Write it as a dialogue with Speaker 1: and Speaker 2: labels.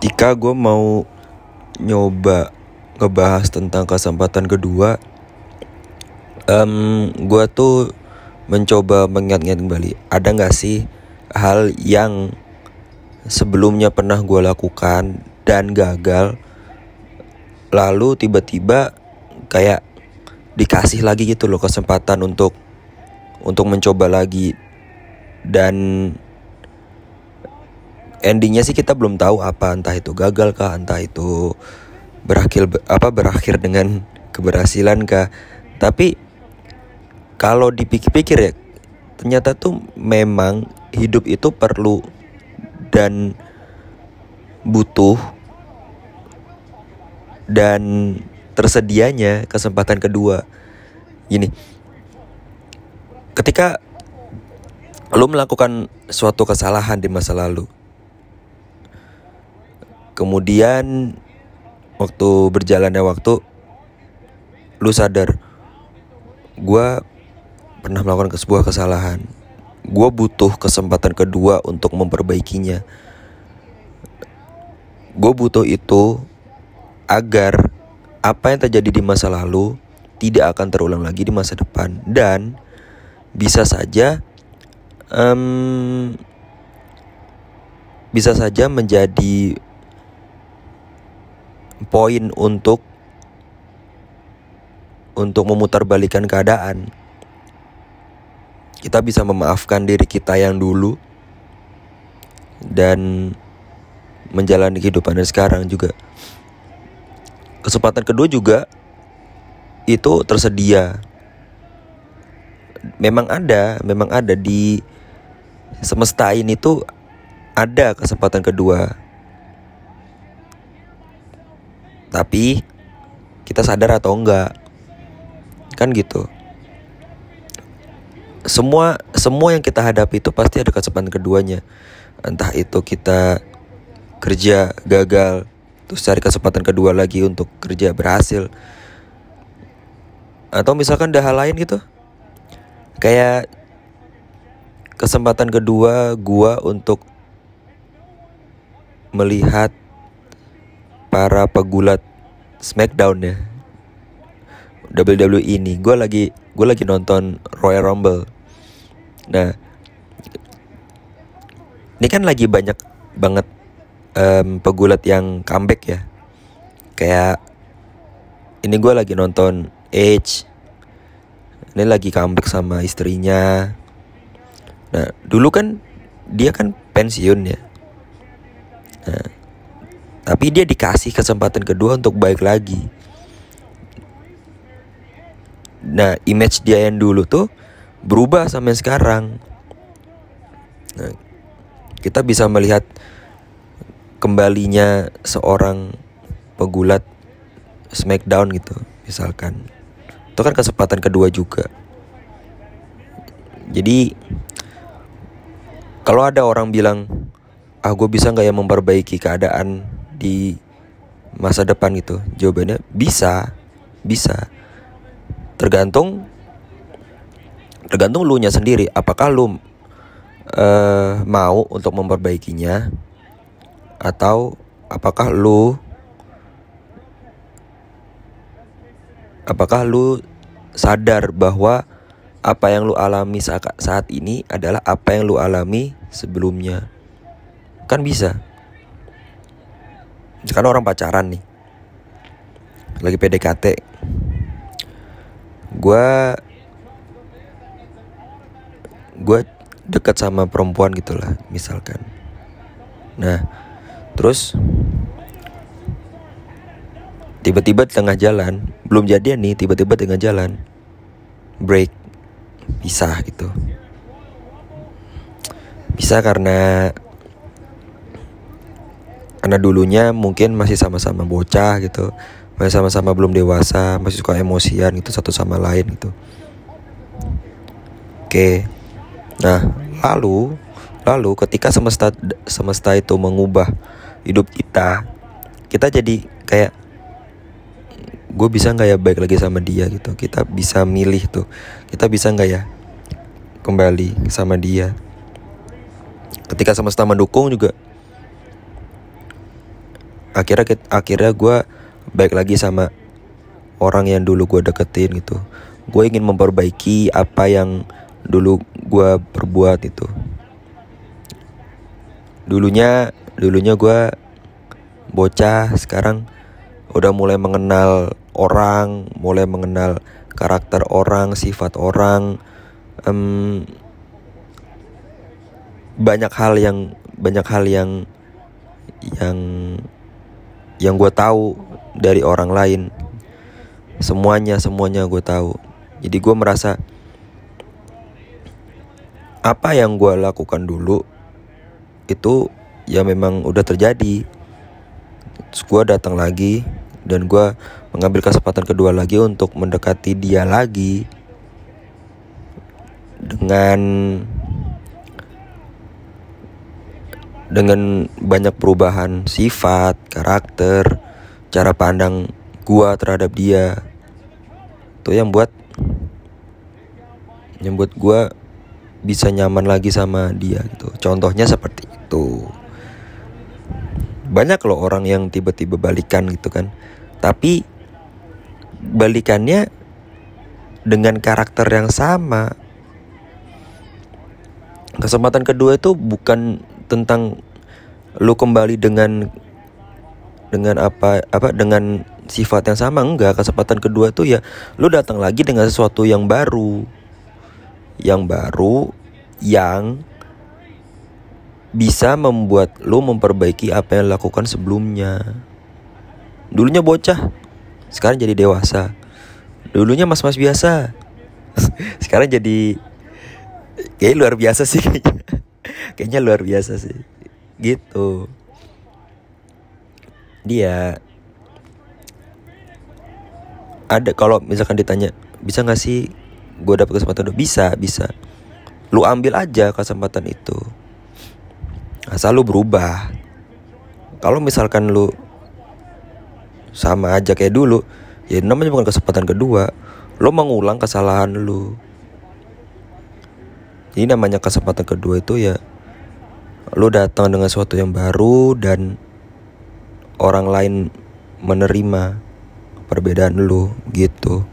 Speaker 1: ketika gue mau nyoba ngebahas tentang kesempatan kedua um, gue tuh mencoba mengingat-ingat kembali. Ada nggak sih hal yang sebelumnya pernah gue lakukan dan gagal lalu tiba-tiba kayak dikasih lagi gitu loh kesempatan untuk untuk mencoba lagi. Dan endingnya sih kita belum tahu apa entah itu gagal kah entah itu berakhir apa berakhir dengan keberhasilan kah. Tapi kalau dipikir-pikir ya ternyata tuh memang hidup itu perlu dan butuh dan tersedianya kesempatan kedua. Gini ketika lo melakukan suatu kesalahan di masa lalu kemudian waktu berjalannya waktu lu sadar gue pernah melakukan sebuah kesalahan. Gue butuh kesempatan kedua untuk memperbaikinya. Gue butuh itu agar apa yang terjadi di masa lalu tidak akan terulang lagi di masa depan. Dan bisa saja um, bisa saja menjadi poin untuk untuk memutarbalikan keadaan. Kita bisa memaafkan diri kita yang dulu dan menjalani kehidupan yang sekarang juga. Kesempatan kedua juga itu tersedia. Memang ada, memang ada di semesta ini tuh ada kesempatan kedua. Tapi kita sadar atau enggak? Kan gitu. Semua semua yang kita hadapi itu pasti ada kesempatan keduanya. Entah itu kita kerja gagal, terus cari kesempatan kedua lagi untuk kerja berhasil. Atau misalkan ada hal lain gitu. Kayak kesempatan kedua gua untuk melihat para pegulat Smackdown ya WWE ini gue lagi gue lagi nonton Royal Rumble. Nah ini kan lagi banyak banget um, pegulat yang comeback ya. Kayak ini gue lagi nonton Edge. Ini lagi comeback sama istrinya. Nah dulu kan dia kan pensiun ya. Nah tapi dia dikasih kesempatan kedua untuk baik lagi. Nah, image dia yang dulu tuh berubah sampai sekarang. Nah, kita bisa melihat kembalinya seorang pegulat Smackdown gitu, misalkan. Itu kan kesempatan kedua juga. Jadi kalau ada orang bilang, ah gue bisa nggak ya memperbaiki keadaan di masa depan gitu? Jawabannya bisa, bisa. Tergantung tergantung lu nya sendiri. Apakah lu uh, mau untuk memperbaikinya atau apakah lu apakah lu sadar bahwa apa yang lu alami saat, ini adalah apa yang lu alami sebelumnya kan bisa sekarang orang pacaran nih. Lagi PDKT gue gue dekat sama perempuan gitulah misalkan. Nah terus tiba-tiba tengah jalan belum jadian nih tiba-tiba tengah jalan break. Pisah gitu. Bisa karena karena dulunya mungkin masih sama-sama bocah gitu. Masih sama-sama belum dewasa masih suka emosian gitu satu sama lain gitu. Oke. Nah lalu lalu ketika semesta semesta itu mengubah hidup kita kita jadi kayak gue bisa nggak ya baik lagi sama dia? gitu. Kita bisa milih tuh. Kita bisa nggak ya kembali sama dia? Ketika semesta mendukung juga akhirnya akhirnya gue baik lagi sama orang yang dulu gue deketin gitu. Gue ingin memperbaiki apa yang dulu gue perbuat itu. Dulunya dulunya gue bocah sekarang udah mulai mengenal orang mulai mengenal karakter orang sifat orang um, banyak hal yang banyak hal yang yang yang gue tahu dari orang lain. Semuanya semuanya gue tahu. Jadi gue merasa apa yang gue lakukan dulu itu ya memang udah terjadi. Gue datang lagi dan gue mengambil kesempatan kedua lagi untuk mendekati dia lagi dengan dengan banyak perubahan sifat, karakter, cara pandang gua terhadap dia. Itu yang buat yang buat gua bisa nyaman lagi sama dia gitu. Contohnya seperti itu. Banyak loh orang yang tiba-tiba balikan gitu kan. Tapi balikannya dengan karakter yang sama. Kesempatan kedua itu bukan tentang lu kembali dengan dengan apa apa dengan sifat yang sama? Enggak kesempatan kedua tuh ya lu datang lagi dengan sesuatu yang baru. Yang baru yang bisa membuat lu memperbaiki apa yang lakukan sebelumnya. Dulunya bocah sekarang jadi dewasa. Dulunya mas-mas biasa. Sekarang jadi kayak luar biasa sih kayaknya kayaknya luar biasa sih. Gitu. Dia ada kalau misalkan ditanya bisa nggak sih gue dapet kesempatan itu bisa bisa. Lu ambil aja kesempatan itu. Asal lu berubah. Kalau misalkan lu sama aja kayak dulu ya namanya bukan kesempatan kedua. Lo mengulang kesalahan lu. Ini namanya kesempatan kedua itu ya lu datang dengan sesuatu yang baru dan orang lain menerima perbedaan lu gitu